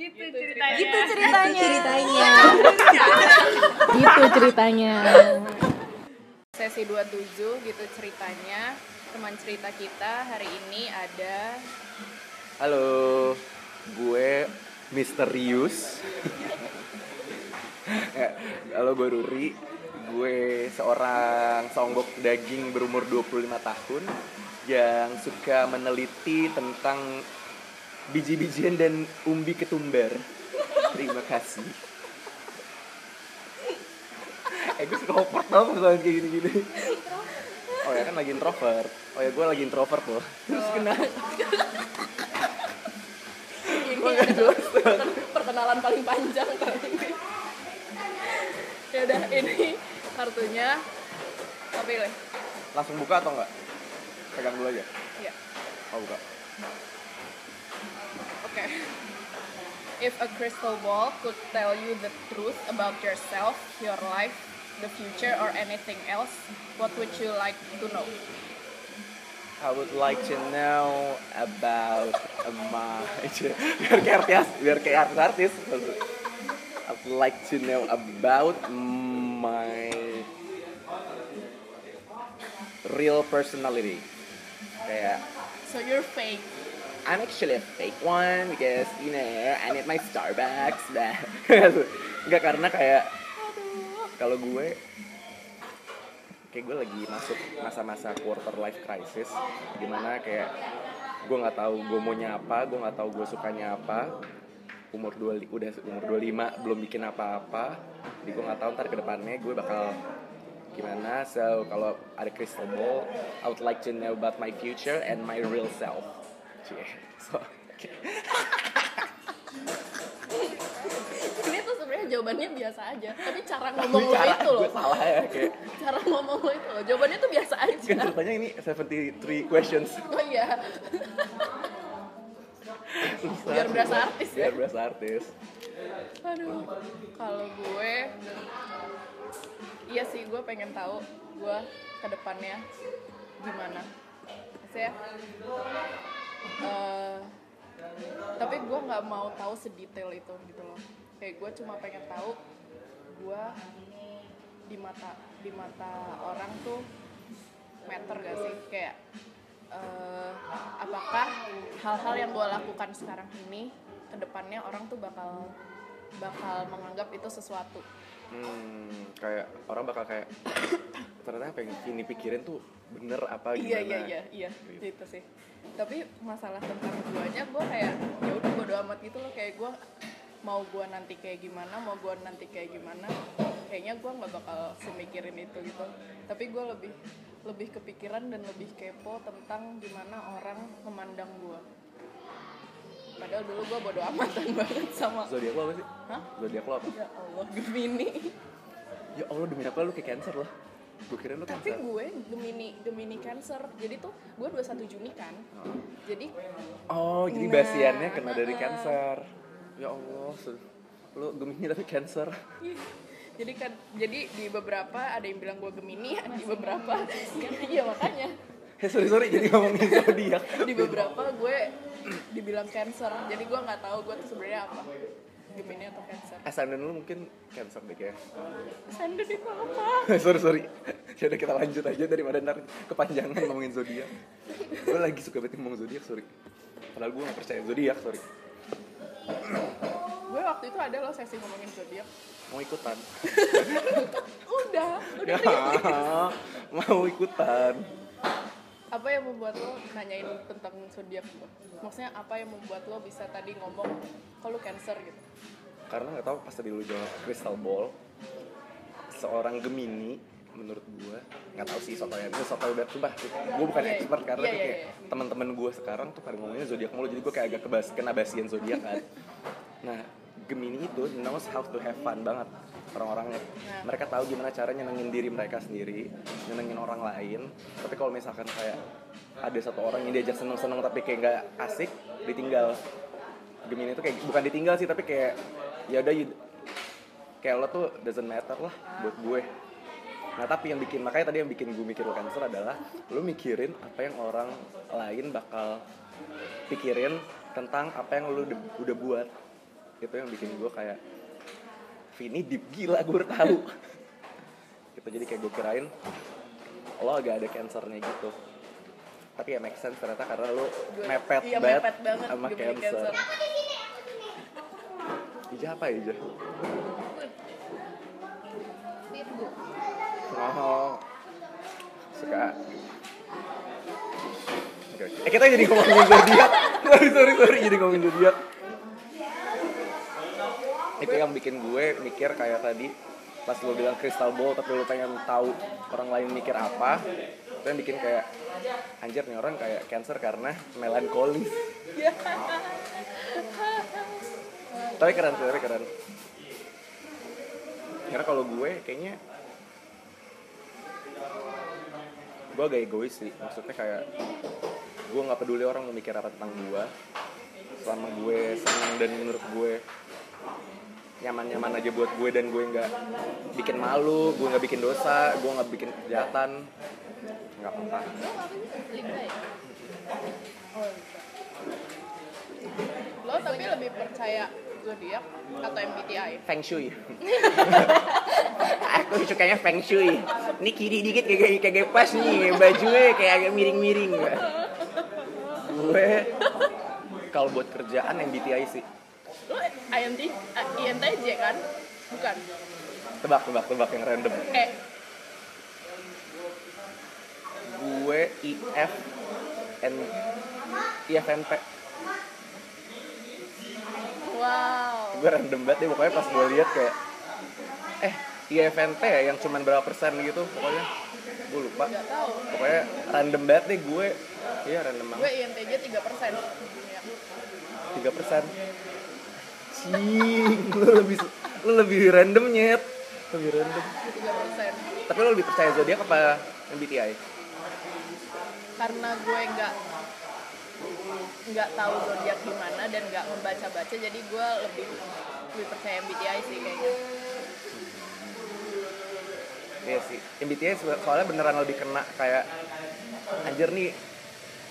Gitu ceritanya. Gitu ceritanya. ceritanya gitu ceritanya. Sesi 27 gitu ceritanya. Teman cerita kita hari ini ada Halo, gue misterius. Eh, Halo, gue Ruri. Gue seorang songgok daging berumur 25 tahun yang suka meneliti tentang biji-bijian dan umbi ketumbar. Terima kasih. Eh, gue suka awkward tau kalau kayak gini-gini. Oh ya kan lagi introvert. Oh ya gue lagi introvert loh. Terus kena Gue gak perkenalan paling panjang kali ini. Ya udah ini kartunya. Apa pilih? Langsung buka atau enggak? Pegang dulu aja. Iya. Oh buka. Oke. If a crystal ball could tell you the truth about yourself, your life, the future, or anything else, what would you like to know? I would like to know about my biar kayak artis, biar kayak artis artis. I would like to know about my real personality. Kayak So you're fake. I'm actually a fake one because you know I need my Starbucks. Nah, nggak karena kayak kalau gue kayak gue lagi masuk masa-masa quarter life crisis di mana kayak gue nggak tahu gue maunya apa gue nggak tahu gue sukanya apa. Umur dua udah umur 25 belum bikin apa-apa. Jadi gue nggak tahu ntar ke depannya gue bakal gimana. So kalau ada crystal ball I would like to know about my future and my real self Cie. so okay. Ini tuh sebenarnya jawabannya biasa aja, tapi cara ngomong lo cara itu loh. salah ya kayak Cara ngomong lo itu loh. Jawabannya tuh biasa kan aja. ceritanya ini 73 questions Oh iya. Biar berasa artis ya. biar berasa artis Aduh. Kalau gue Iya sih, gue pengen tahu gue ke depannya gimana. Maksudnya eh, tapi gue nggak mau tahu sedetail itu gitu loh. Kayak gue cuma pengen tahu gue di mata di mata orang tuh matter gak sih kayak eh, apakah hal-hal yang gue lakukan sekarang ini ke depannya orang tuh bakal bakal menganggap itu sesuatu hmm, kayak orang bakal kayak ternyata apa yang ini pikirin tuh bener apa iya gimana? iya iya iya gitu. sih. Tapi masalah tentang guanya gue kayak ya udah bodo amat gitu loh. Kayak gue mau gue nanti kayak gimana mau gue nanti kayak gimana kayaknya gue nggak bakal semikirin itu gitu. Tapi gue lebih lebih kepikiran dan lebih kepo tentang gimana orang memandang gue padahal dulu gue bodo amatan banget sama zodiak lo apa sih? Hah? zodiak lo apa? Ya Allah Gemini. Ya allah demi apa lu kayak cancer lah? Gue kira lu tapi cancer. gue Gemini Gemini Cancer. Jadi tuh gue 21 Juni kan. Jadi oh jadi Nah, basiannya kena dari uh-uh. cancer. Ya allah lu gemini tapi cancer. Jadi kan jadi di beberapa ada yang bilang gue Gemini di beberapa. Iya makanya. Eh sorry sorry jadi ngomongin zodiak. Di beberapa gue dibilang Cancer. Jadi gue nggak tahu gue tuh sebenarnya apa. Gemini atau Cancer. Ascendant lu mungkin cancer deh kayak Sandi itu apa sorry sorry. Ya udah kita lanjut aja daripada ntar kepanjangan ngomongin zodiak. Gue lagi suka banget ngomong zodiak sorry. Padahal gue gak percaya zodiak sorry. Gue waktu itu ada loh sesi ngomongin zodiak. Mau ikutan? Udah udah ya. mau ikutan apa yang membuat lo nanyain tentang zodiak gue maksudnya apa yang membuat lo bisa tadi ngomong kalau Cancer gitu? Karena nggak tahu pas tadi lu jawab crystal ball seorang gemini menurut gue nggak tahu sih soto itu soto udah sumpah gue bukan Iya, expert karena tuh iya, kayak iya. teman-teman gue sekarang tuh pada ngomongnya zodiak mulu jadi gue kayak agak kebas kena basian zodiak kan. Nah gemini itu knows how to have fun banget orang-orangnya. Nah. mereka tahu gimana cara nyenengin diri mereka sendiri nyenengin orang lain. Tapi kalau misalkan kayak ada satu orang yang diajak seneng-seneng tapi kayak nggak asik ditinggal. Gemini itu kayak bukan ditinggal sih tapi kayak ya udah kayak lo tuh doesn't matter lah buat gue. Nah tapi yang bikin makanya tadi yang bikin gue mikir lo cancer adalah lo mikirin apa yang orang lain bakal pikirin tentang apa yang lo udah, udah buat. Itu yang bikin gue kayak Vini deep gila gue tahu gitu jadi kayak gue kirain lo agak ada cancernya gitu tapi ya make sense ternyata karena lo Gua- mepet iya, banget mepet banget sama gemuk cancer. Ija apa ya Ija? Oh, suka. Oke, Eh kita jadi ngomongin zodiak. sorry sorry sorry jadi ngomongin zodiak. Itu yang bikin gue mikir kayak tadi pas lo bilang crystal ball tapi lo pengen tahu orang lain mikir apa itu yang bikin kayak anjir nih orang kayak cancer karena melankolis tapi keren sih, tapi keren. Karena kalau gue kayaknya gue agak egois sih. Maksudnya kayak gue nggak peduli orang mau apa tentang gue. Selama gue senang dan menurut gue nyaman-nyaman aja buat gue dan gue nggak bikin malu gue nggak bikin dosa gue nggak bikin kejahatan. Nggak apa-apa. Lo tapi lebih percaya zodiak atau MBTI? feng shui. Aku sukanya feng shui. Ini kiri dikit kayak kayak pas nih bajunya kayak agak miring-miring. Gue kalau buat kerjaan MBTI sih Lo INT, eh, INTJ kan? Bukan. tebak tebak tebak yang random Eh, gue IF N IFNP wow. gue random banget deh pokoknya pas gue lihat kayak eh IFNP ya yang cuman berapa persen gitu pokoknya gue lupa Gak tahu. pokoknya random banget deh gue iya random Gue banget INTJ 3 persen. Ya. tiga persen cing lu lebih lu lebih random nyet lebih random 3 persen. tapi lu lebih percaya zodiak apa MBTI Karena gue nggak nggak tahu zodiak gimana dan nggak membaca-baca, jadi gue lebih lebih percaya MBTI sih kayaknya. Iya sih, MBTI soalnya beneran lebih kena kayak anjir nih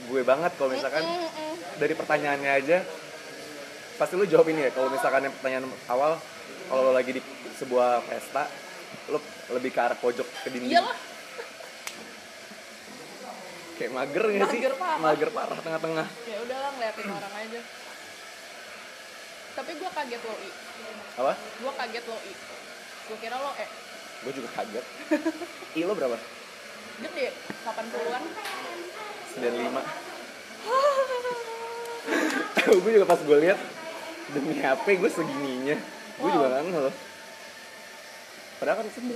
gue banget kalau misalkan dari pertanyaannya aja pasti lu jawab ini ya kalau misalkan yang pertanyaan awal kalau lo lagi di sebuah pesta lu lebih ke arah pojok ke dinding Iyalah, kayak mager nggak sih Mager parah. mager parah tengah-tengah ya udahlah ngeliatin orang aja. Tapi gue kaget lo I. apa Gue kaget lo I. Gue kira lo E. gue juga kaget i lo berapa Gede, 80-an. 95 gue juga pas gue lihat demi HP gue segininya. Gue juga ngeh loh padahal kan 9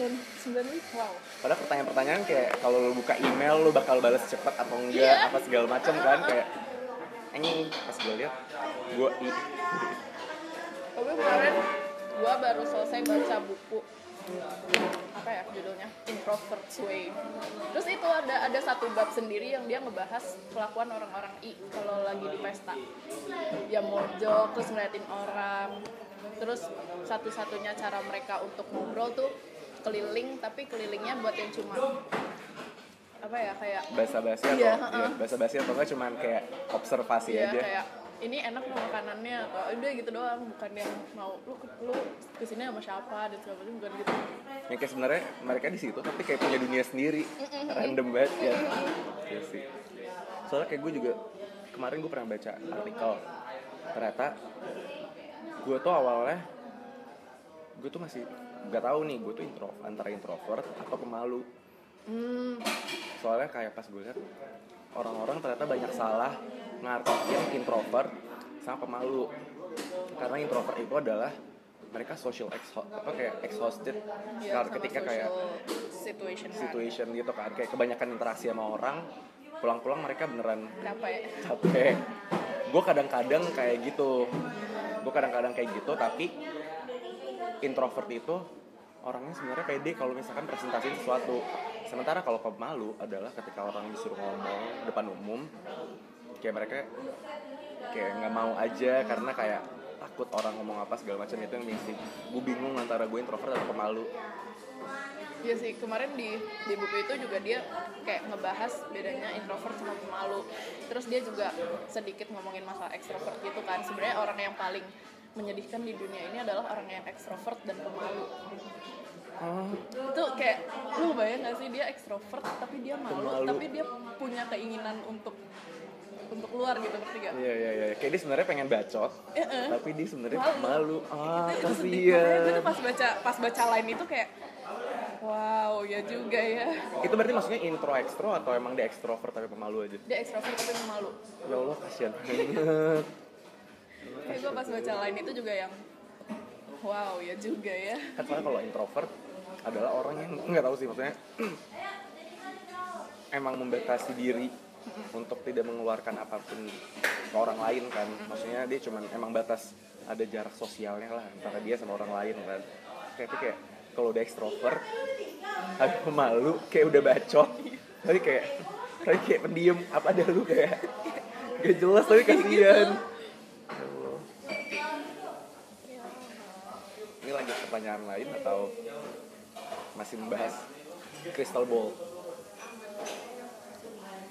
9 Wow. Padahal pertanyaan-pertanyaan kayak kalau lo buka email lo bakal balas cepet atau enggak Iya. apa segala macam kan kayak ini pas gue lihat gue i. Tapi kemarin gue baru selesai baca buku apa ya judulnya Introvert's Way. Terus itu ada ada satu bab sendiri yang dia ngebahas kelakuan orang-orang I kalau lagi di pesta. Ya mojok terus ngeliatin orang. Terus satu-satunya cara mereka untuk ngobrol tuh keliling tapi kelilingnya buat yang cuma apa ya kayak bahasa basi atau Iya, iya, heeh. bahasa basi atau enggak cuman kayak observasi ya aja kayak ini enak mau makanannya atau udah gitu doang bukan yang mau lu lu ke sini sama siapa? Dan segala macam bukan gitu. Yang kayak sebenarnya mereka di situ tapi kayak punya dunia sendiri. Random banget ya. Iya sih. Soalnya kayak gue juga kemarin gue pernah baca artikel. Ternyata gue tuh awalnya gue tuh masih nggak tahu nih gue tuh intro antara introvert atau pemalu. Hmm. Soalnya kayak pas gue lihat orang-orang ternyata banyak salah ngartiin introvert sama pemalu. Karena introvert itu adalah mereka social exho apa kayak exhausted ya, ketika kayak situation kan. situation gitu kan kayak kebanyakan interaksi sama orang pulang-pulang mereka beneran capek. capek. Gue kadang-kadang kayak gitu. Gue kadang-kadang kayak gitu tapi introvert itu orangnya sebenarnya pede kalau misalkan presentasiin sesuatu sementara kalau pemalu adalah ketika orang disuruh ngomong depan umum kayak mereka kayak nggak mau aja karena kayak takut orang ngomong apa segala macam itu yang misi gue bingung antara gue introvert atau pemalu Iya sih kemarin di di buku itu juga dia kayak ngebahas bedanya introvert sama pemalu. Terus dia juga sedikit ngomongin masalah ekstrovert gitu kan. Sebenarnya orang yang paling menyedihkan di dunia ini adalah orang yang ekstrovert dan pemalu Oh, itu kayak lu bayang gak sih dia ekstrovert tapi dia malu, Pemalu. tapi dia punya keinginan untuk untuk keluar gitu ngerti gak? iya iya iya. Kayak dia sebenarnya pengen bacot, Eh, eh. tapi dia sebenarnya Malu. malu. Ah, itu gue tuh pas baca pas baca line itu kayak wow ya juga ya Itu berarti maksudnya intro ekstro atau emang dia ekstrovert tapi pemalu aja? dia ekstrovert tapi pemalu Ya Allah, kasihan banget. Kayak gue pas baca line itu juga yang wow ya juga ya. Kan soalnya kalau introvert adalah orang yang nggak tahu sih maksudnya emang membatasi diri untuk tidak mengeluarkan apa pun ke orang lain kan. Maksudnya dia cuman emang batas ada jarak sosialnya lah antara dia sama orang lain kan. Tapi kayak kalau udah ekstrovert tapi pemalu kayak udah bacot. Tapi kayak tapi kayak pendiam. Apa ada lu kayak? Gak jelas tapi kasihan Ya Allah. Ini lanjut pertanyaan lain atau masih membahas crystal ball?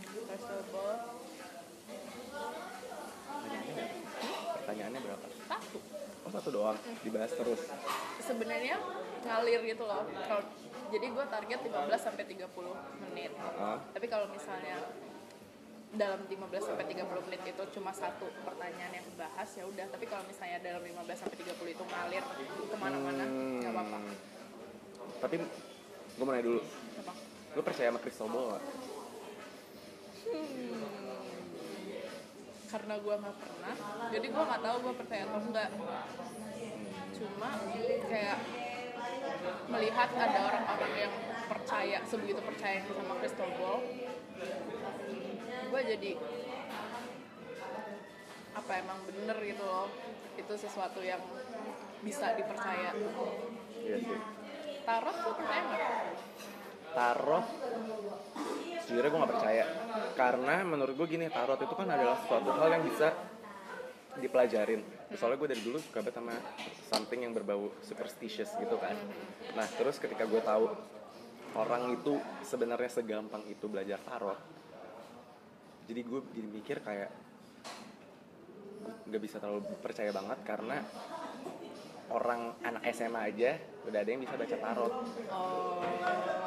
Crystal ball. Pertanyaannya pertanyaannya berapa? Satu. Oh satu doang? Dibahas terus? Sebenarnya ngalir gitu loh. Kalau jadi gue target 15 sampai 30 menit. Ah. tapi kalau misalnya dalam 15 sampai 30 menit itu cuma satu pertanyaan yang dibahas ya udah. Tapi kalau misalnya dalam 15 sampai 30 itu ngalir ke mana-mana nggak apa-apa. Hmm. tapi gue mau nanya dulu. Apa? Lu percaya sama crystal ball gak? karena gue nggak pernah. Jadi gue nggak tahu gue percaya atau enggak. Cuma kayak melihat ada orang-orang yang percaya sebegitu percaya sama crystal ball gue jadi apa emang bener gitu loh. Itu sesuatu yang bisa dipercaya. Iya sih. Tarot tuh percaya nggak? Tarot sejujurnya gue gak percaya. Karena menurut gue gini tarot itu kan adalah suatu hal yang bisa dipelajarin. Soalnya gue dari dulu suka banget sama something yang berbau superstitious gitu kan. Nah terus ketika gue tahu orang itu sebenarnya segampang itu belajar tarot jadi gue jadi mikir kayak nggak bisa terlalu percaya banget karena orang anak SMA aja udah ada yang bisa baca tarot.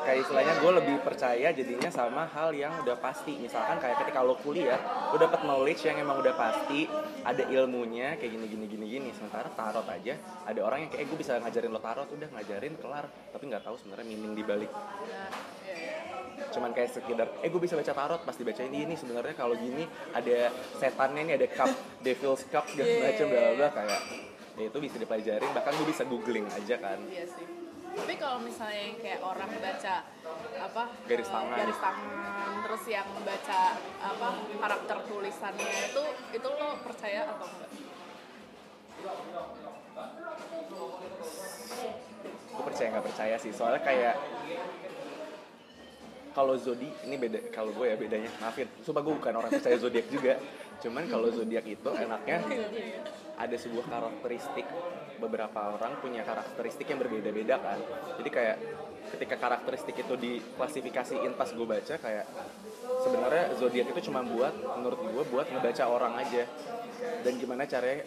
Kayak istilahnya gue lebih percaya jadinya sama hal yang udah pasti. Misalkan kayak ketika lo kuliah lo dapet knowledge yang emang udah pasti ada ilmunya kayak gini gini gini gini. Sementara tarot aja ada orang yang kayak eh, gue bisa ngajarin lo tarot. Udah ngajarin kelar. Tapi nggak tahu sebenarnya meaning di balik. Iya cuman kayak sekedar eh gue bisa baca tarot. Pasti baca ini ini sebenarnya kalau gini ada setannya ini ada cup devil's cup segala Yeah. macam bla bla kayak ya itu bisa dipelajarin bahkan gue bisa googling aja kan Iya sih. Tapi kalau misalnya yang kayak orang baca apa Garis eh, tangan. garis tangan, terus yang baca apa karakter tulisannya itu itu lo percaya atau enggak? gue percaya nggak percaya sih soalnya kayak kalau zodi ini beda kalau gue ya bedanya maafin sumpah gue bukan orang percaya zodiak juga cuman kalau zodiak itu enaknya ada sebuah karakteristik. Beberapa orang punya karakteristik yang berbeda-beda kan. Jadi kayak ketika karakteristik itu diklasifikasiin pas gue baca kayak sebenarnya zodiak itu cuma buat menurut gue buat ngebaca orang aja. Dan gimana caranya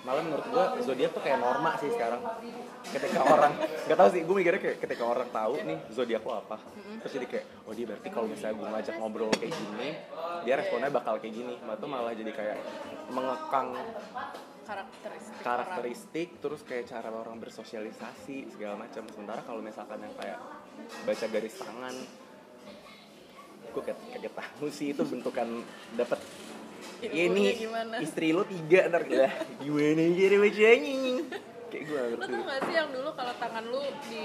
malah menurut gua zodiak tuh kayak norma sih sekarang ketika orang nggak tahu sih gue mikirnya kayak ketika orang tahu nih zodiak lo apa terus jadi kayak oh dia berarti kalau misalnya gue ngajak ngobrol kayak gini dia responnya bakal kayak gini malah tuh malah jadi kayak mengekang Karakteristik. orang. karakteristik terus kayak cara orang bersosialisasi segala macam sementara kalau misalkan yang kayak baca garis tangan gue kaget kaget tahu sih itu bentukan dapat ya ini gimana? istri lo tiga ntar lah gimana cara bacanya kayak gue gak Lo ngerti tau gak sih yang dulu kalau tangan lu di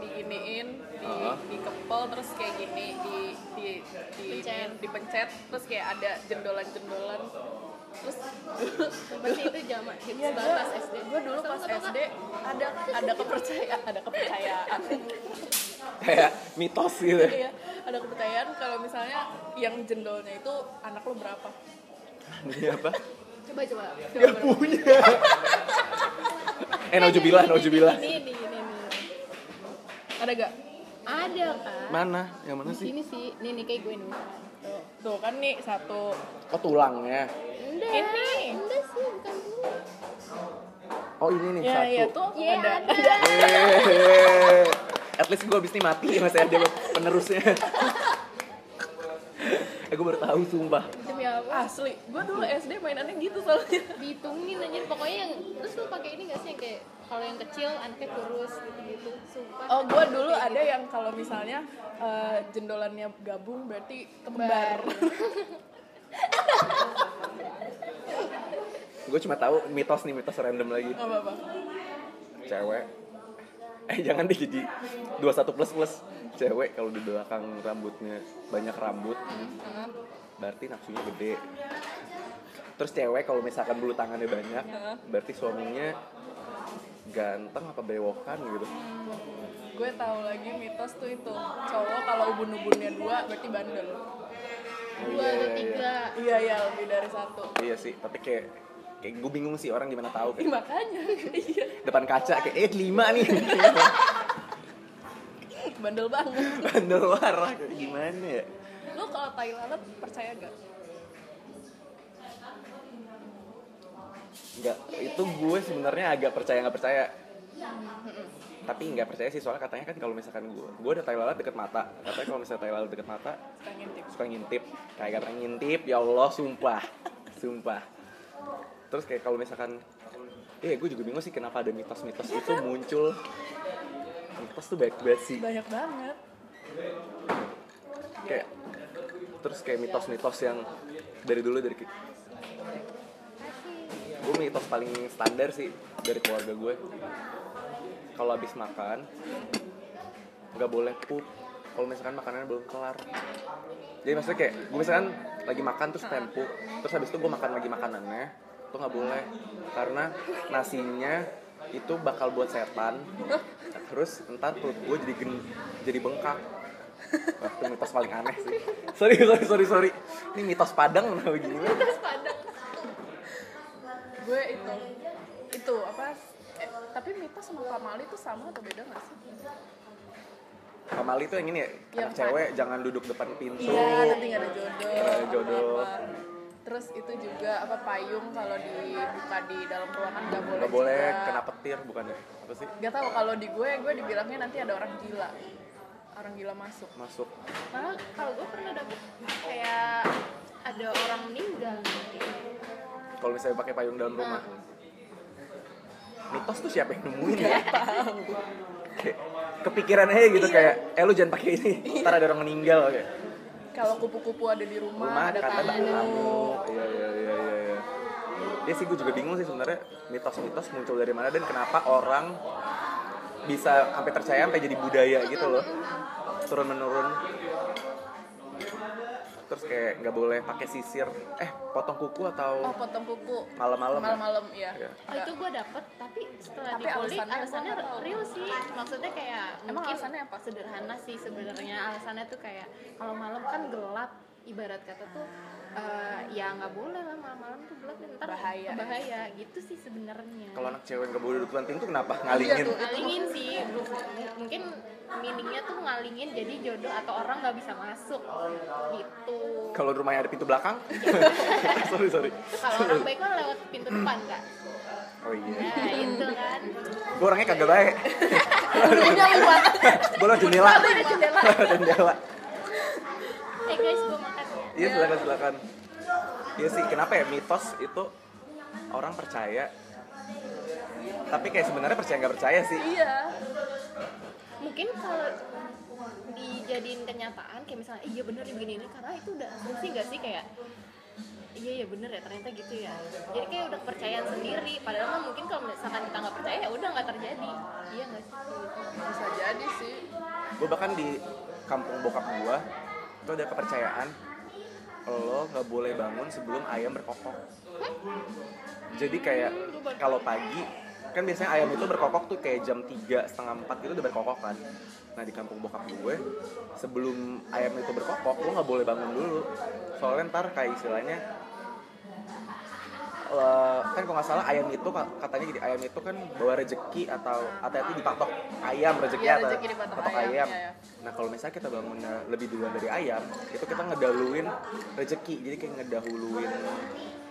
diginiin, di Ah. dikepel terus kayak gini, di di di Pencet. dipencet terus kayak ada jendolan-jendolan. Terus Masih itu zaman hits banget gue pas SD. gue dulu pas SD ada ada kepercayaan, ada kepercayaan. kayak mitos gitu Iya, ada kepercayaan kalau misalnya yang jendolnya itu anak lo berapa? Ini apa Coba coba. dia punya eh naujubillah naujubillah Ini ini ini ini. Ada gak? Ada kan? mana yang mana sih sini sih. Nih nih kayak gue nih. Tuh, tuh kan nih satu. oh tulangnya Enggak. Ini. Enggak sih, bukan dulu. ini nih ya satu ya tuh Iya, ada ada. At least gue abis ini mati masih ada penerusnya. Eh gue baru tahu sumpah. Demi apa? asli gue dulu SD mainannya gitu soalnya Dihitungin aja pokoknya yang terus lu pakai ini gak sih yang kayak kalau yang kecil anaknya kurus gitu-gitu. Sumpah. oh gue dulu ada gitu. yang kalau misalnya eh, jendolannya gabung berarti kembar. kembar Gue cuma tahu mitos nih mitos random lagi. apa apa Cewek. Eh jangan deh jadi 21 plus plus. Cewek kalau di belakang rambutnya banyak rambut, berarti nafsunya gede. Terus cewek kalau misalkan bulu tangannya banyak, berarti suaminya ganteng apa bewokan gitu. gue tahu lagi mitos tuh itu cowok kalau ubun-ubunnya dua berarti bandel Oh, Dua iya, atau iya, tiga. iya iya lebih dari satu Iya sih, tapi kayak kayak gue bingung sih orang gimana tahu kayak makanya. Iya. Depan kaca kayak eh lima nih. Bandel banget. Bandel warah. Kayak gimana ya? Lu kalau tai lalat percaya gak Enggak, itu gue sebenarnya agak percaya nggak percaya. Tapi nggak percaya sih soalnya katanya kan kalau misalkan gue gue ada tai lalat deket mata. Katanya kalau misalnya tai lalat deket mata suka ngintip. suka ngintip. Kayak kata ngintip ya Allah sumpah. Sumpah terus kayak kalau misalkan iya gue juga bingung sih kenapa ada mitos-mitos itu muncul. Mitos tuh baik banget sih. Banyak banget. Kayak terus kayak mitos-mitos yang dari dulu dari gue mitos paling standar sih dari keluarga gue kalau habis makan nggak boleh pup. Kalau misalkan makanannya belum kelar. Jadi maksudnya kayak gue misalkan lagi makan terus pengen pup. Terus habis itu gue makan lagi makanannya itu nggak boleh. Karena nasinya itu bakal buat setan. Terus entar perut gue jadi gen, jadi bengkak. Wah, itu mitos paling aneh sih. Sorry sorry sorry sorry. Ini mitos padang kenapa begini. Gue itu itu apa eh, tapi mitos sama pamali itu sama atau beda gak sih? Pamali itu yang ini ya, Yang anak cewek jangan duduk depan pintu. iya nanti gak ada jodoh Nggak ada jodoh. apa. Terus itu juga apa payung kalau dibuka di dalam ruangan gak boleh Nggak boleh juga. kena petir bukan ya? Apa sih? Gak tahu kalau di gue, gue dibilangnya nanti ada orang gila, orang gila masuk. Masuk. Malah kalau gue pernah dapet kayak ada orang meninggal. Kalau misalnya pakai payung dalam rumah. Mitos tuh siapa yang nemuin ya? Kayak kepikiran aja gitu kayak, eh lu jangan pakai ini, ntar ada orang meninggal kayak. Kalau kupu-kupu ada di rumah, Rumah ada kata tamu. tamu. Iya iya iya iya. iya. Ya sih gue juga bingung sih sebenarnya mitos-mitos muncul dari mana dan kenapa orang bisa sampai percaya sampai jadi budaya gitu loh turun menurun terus kayak nggak boleh pakai sisir eh potong kuku atau Oh, potong kuku. malam-malam ya? Malam-malam, iya. Iya. Oh, itu gue dapet, tapi setelah Tapi dikulik alasannya alasannya, real sih. Maksudnya kayak Emang mungkin alasannya apa? Sederhana sih sebenarnya. Alasannya tuh kayak kalau malam kan gelap, ibarat kata tuh eh, ya nggak boleh lah malam-malam tuh gelap ntar Bahaya. bahaya gitu sih sebenarnya. kalau anak cewek nggak boleh duduk depan pintu kenapa Iya ngalingin tuh. ngalingin sih mungkin meaningnya tuh ngalingin jadi jodoh atau orang nggak bisa masuk gitu. Kalau rumahnya ada pintu belakang? Sorry sorry. Kalau orang baik kan lewat pintu depan kak oh iya. Nah itu kan. Gue orangnya kagak baik. Lewat. gue lewat jendela. Jendela. jendela. Eh guys gue makan ya. Iya silakan silakan. Iya sih kenapa ya? Mitos itu orang percaya. Tapi kayak sebenarnya percaya nggak percaya sih. Iya. Mungkin kalau dijadiin kenyataan kayak misalnya iya bener nih begini ini karena itu udah asumsi gak sih? Kayak iya iya bener ya ternyata gitu ya. Jadi kayak udah kepercayaan sendiri. Padahal mah mungkin kalau misalkan kita nggak percaya ya udah nggak terjadi. Iya nggak sih? Bisa jadi sih. Gue bahkan di kampung bokap gua itu ada kepercayaan lo nggak boleh bangun sebelum ayam berkokok. Jadi kayak kalau pagi kan biasanya ayam itu berkokok tuh kayak jam 3 setengah 4 itu udah berkokok kan nah di kampung bokap gue sebelum ayam itu berkokok lo nggak boleh bangun dulu soalnya ntar kayak istilahnya eh, kan kalau nggak salah ayam itu ka- katanya gini ayam itu kan bawa rezeki atau hati-hati dipatok ayam rezeki Iya, atau dipatok patok ayam, ayam. iya, iya. Nah kalau misalnya kita bangunnya lebih duluan dari ayam, itu kita ngedahuluin rezeki. Jadi kayak ngedahuluin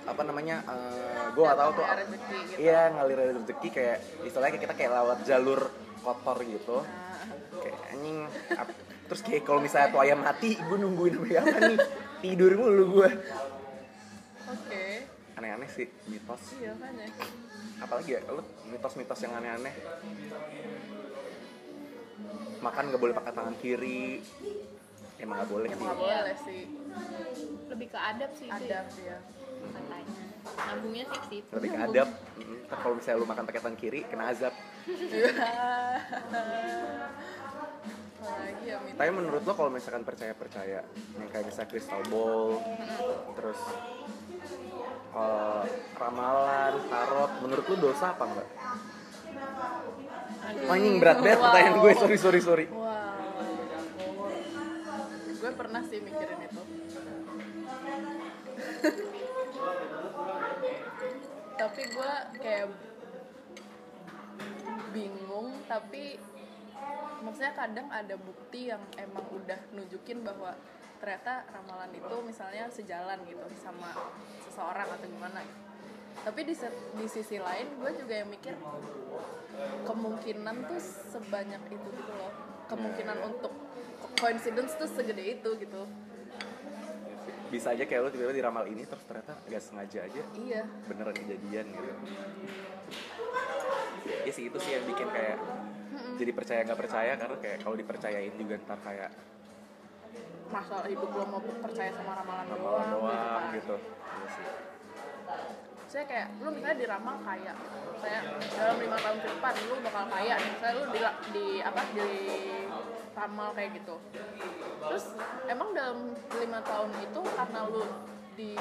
apa namanya eh, gue gak tahu tuh rezeki gitu. iya ngalir rezeki kayak istilahnya kayak kita kayak lewat jalur kotor gitu. Nah, kayak anjing ap- terus kayak kalau misalnya tuh ayam mati gue nungguin sampai apa nih? Tidur mulu gue oke. Aneh-aneh sih mitos. Iya kan ya apalagi ya lu mitos-mitos yang aneh-aneh. Makan nggak boleh pakai tangan kiri. Emang nggak boleh emang sih. nggak boleh sih. Lebih ke adab sih itu adab ya, ya katanya nyambungnya sih lebih ke adab. Mm, ntar kalau misalnya lu makan pakai tangan kiri kena azab. Apalagi ya tapi menurut lo kalau misalkan percaya percaya yang kayak misalnya crystal ball terus eh, ramalan tarot menurut lo dosa apa enggak Aduh. anjing berat banget Wow. pertanyaan gue. Sorry sorry sorry. Wow. Gue pernah sih mikirin itu tapi gue kayak bingung tapi maksudnya kadang ada bukti yang emang udah nunjukin bahwa ternyata ramalan itu misalnya sejalan gitu sama seseorang atau gimana. Gitu. tapi di, di sisi lain gue juga yang mikir kemungkinan tuh sebanyak itu gitu loh. Kemungkinan untuk coincidence tuh segede itu gitu bisa aja kayak lo tiba-tiba diramal ini terus ternyata nggak sengaja aja. Iya. Beneran kejadian gitu. Ya sih itu sih yang bikin kayak jadi percaya nggak percaya karena kayak kalau dipercayain juga ntar kayak masalah hidup lo mau percaya sama ramalan ramalan doang, doang kan. gitu. Iya sih. saya kayak lu misalnya diramal kaya. Saya dalam lima tahun ke depan lu bakal kaya. Nih saya lu di, di apa di ramal kayak gitu. Terus emang dalam lima tahun itu karena lu di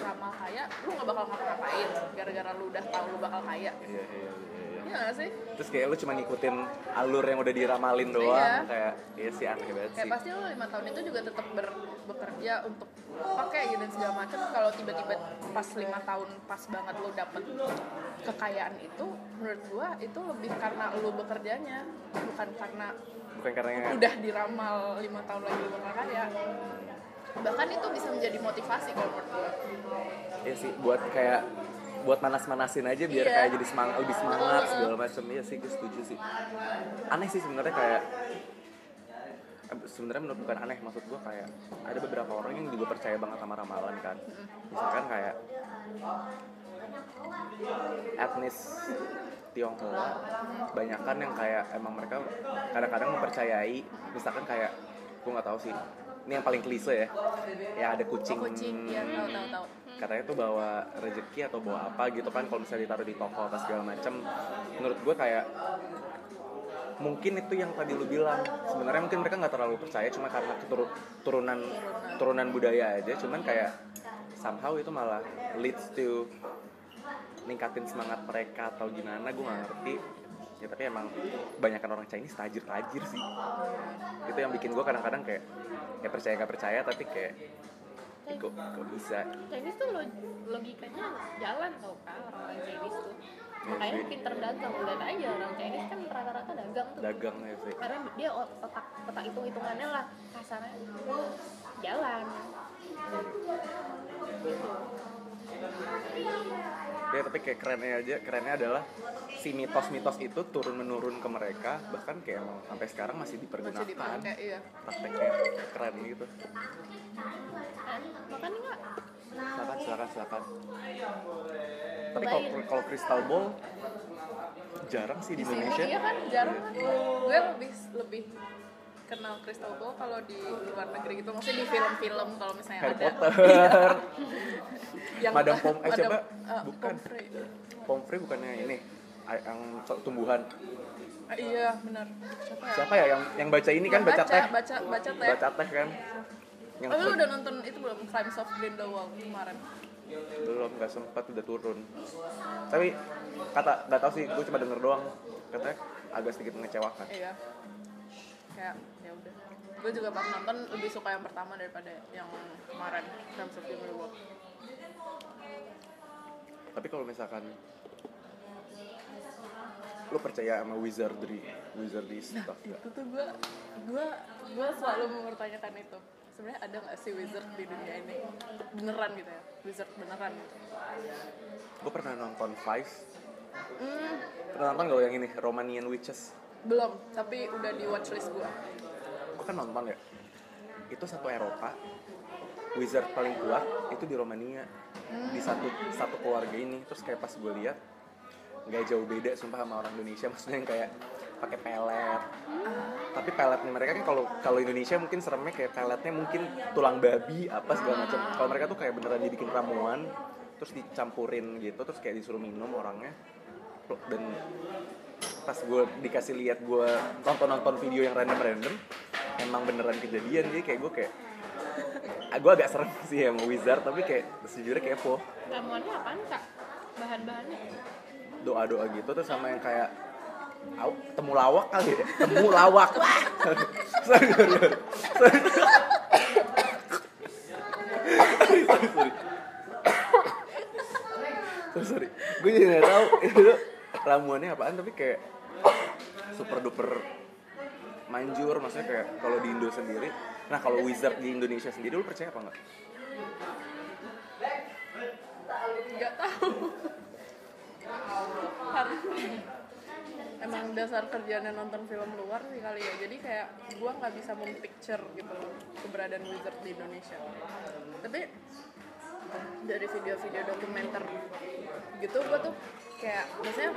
ramal kaya lu nggak bakal ngapa-ngapain gara-gara lu udah tahu lu bakal kaya. Iya iya iya iya. iya gak sih? Terus kayak lu cuma ngikutin alur yang udah diramalin doang Iya. kayak iya sih aneh banget kayak sih. pasti lu lima tahun itu juga tetap ber, bekerja untuk pakai gitu dan segala macam kalau tiba-tiba pas lima tahun pas banget lu dapet kekayaan itu menurut gua itu lebih karena lu bekerjanya bukan karena bukan karena yang udah diramal lima tahun lagi lu bakal kaya bahkan itu bisa menjadi motivasi kalau menurut gua. Iya sih buat kayak buat manas-manasin aja biar Iya. kayak jadi semangat lebih semangat segala macam iya sih gue setuju sih. Aneh sih sebenarnya kayak sebenarnya menurut bukan aneh maksud gue kayak ada beberapa orang yang juga percaya banget sama ramalan kan. Misalkan kayak etnis Tionghoa banyakan yang kayak emang mereka kadang-kadang mempercayai misalkan kayak gue nggak tahu sih ini yang paling klise ya ya ada kucing, kucing ya tahu tahu tahu. Katanya tuh bawa rezeki atau bawa apa gitu kan kalau misalnya ditaruh di toko atau segala macem. Menurut gue kayak mungkin itu yang tadi lu bilang. Sebenarnya mungkin mereka nggak terlalu percaya cuma karena turunan turunan budaya aja. Cuman kayak somehow itu malah leads to ningkatin semangat mereka atau gimana gue nggak ngerti. Ya tapi emang kebanyakan orang Chinese tajir tajir sih. Itu yang bikin gue kadang-kadang kayak ya percaya nggak percaya tapi kayak kok, kok bisa? Chinese tuh log- logikanya jalan tau kan orang-orang Chinese tuh. Makanya pinter dagang lihat aja orang Chinese kan rata-rata dagang tuh. Dagang ya sih. Karena dia ot- otak otak hitung hitungannya lah kasarnya jalan ya tapi kayak kerennya aja. Kerennya adalah si mitos-mitos itu turun menurun ke mereka. Bahkan kayak emang sampai sekarang masih masih dipergunakan dipakai iya. Prakteknya keren gitu. Kan makan nggak? Silakan silakan silakan. Tapi kalau kalau crystal ball jarang sih di Indonesia. iya kan jarang kan. Gue lebih lebih kenal Crystal Ball kalau di luar negeri gitu maksudnya di film-film kalau misalnya Harry ada. Potter. Yang Madame Pom- eh, siapa? eh, Bukan. Pomfrey. Pomfrey bukannya ini yang tumbuhan. Ah, iya benar. Siapa ya? Siapa ya yang yang baca ini kan Yang baca teh? baca baca teh. Baca teh kan? Yang oh lu udah nonton itu belum? Crimes of Grindelwald kemarin? Belum nggak sempat udah turun. Tapi kata nggak tahu sih gue cuma denger doang. Katanya agak sedikit mengecewakan. Iya kayak ya udah. Gue juga pas nonton lebih suka yang pertama daripada yang kemarin Crimes of Grindelwald tapi kalau misalkan lu percaya sama wizardry wizardry nah stuff itu tuh gue gue gue selalu mempertanyakan itu. Sebenarnya ada nggak sih wizard di dunia ini? Beneran gitu ya? Wizard beneran gitu. Gue pernah nonton Vice. Hmm, pernah nonton gak lo yang ini? Romanian Witches belum tapi udah di watchlist gue gue kan nonton ya. Itu satu Eropa wizard paling kuat itu di Romania. Di satu satu keluarga ini. Terus kayak pas gue lihat nggak jauh beda sumpah sama orang Indonesia. Maksudnya yang kayak pakai pelet. Tapi peletnya mereka kan kalau kalau Indonesia mungkin seremnya kayak peletnya mungkin tulang babi apa segala macam. Kalau mereka tuh kayak beneran dibikin ramuan terus dicampurin gitu terus kayak disuruh minum orangnya. Dan pas gue dikasih lihat gue nonton nonton video yang random random emang beneran kejadian jadi kayak gue kayak ah, gue agak serem sih ya mau wizard tapi kayak sejujurnya kepo. Ramuannya apaan kak? Bahan-bahannya? Doa doa gitu terus sama yang kayak Au, temu lawak kali ya? Temu lawak. Sorry, sorry, sorry. sorry. gue jadi nggak tahu. itu ramuannya apaan tapi kayak super duper manjur maksudnya kayak kalau di Indo sendiri. Nah kalau wizard di Indonesia sendiri lu percaya apa enggak? Nggak tahu. Emang dasar kerjanya nonton film luar sih kali ya. Jadi kayak gua nggak bisa mempicture gitu keberadaan wizard di Indonesia. Tapi dari video-video dokumenter gitu gua tuh kayak maksudnya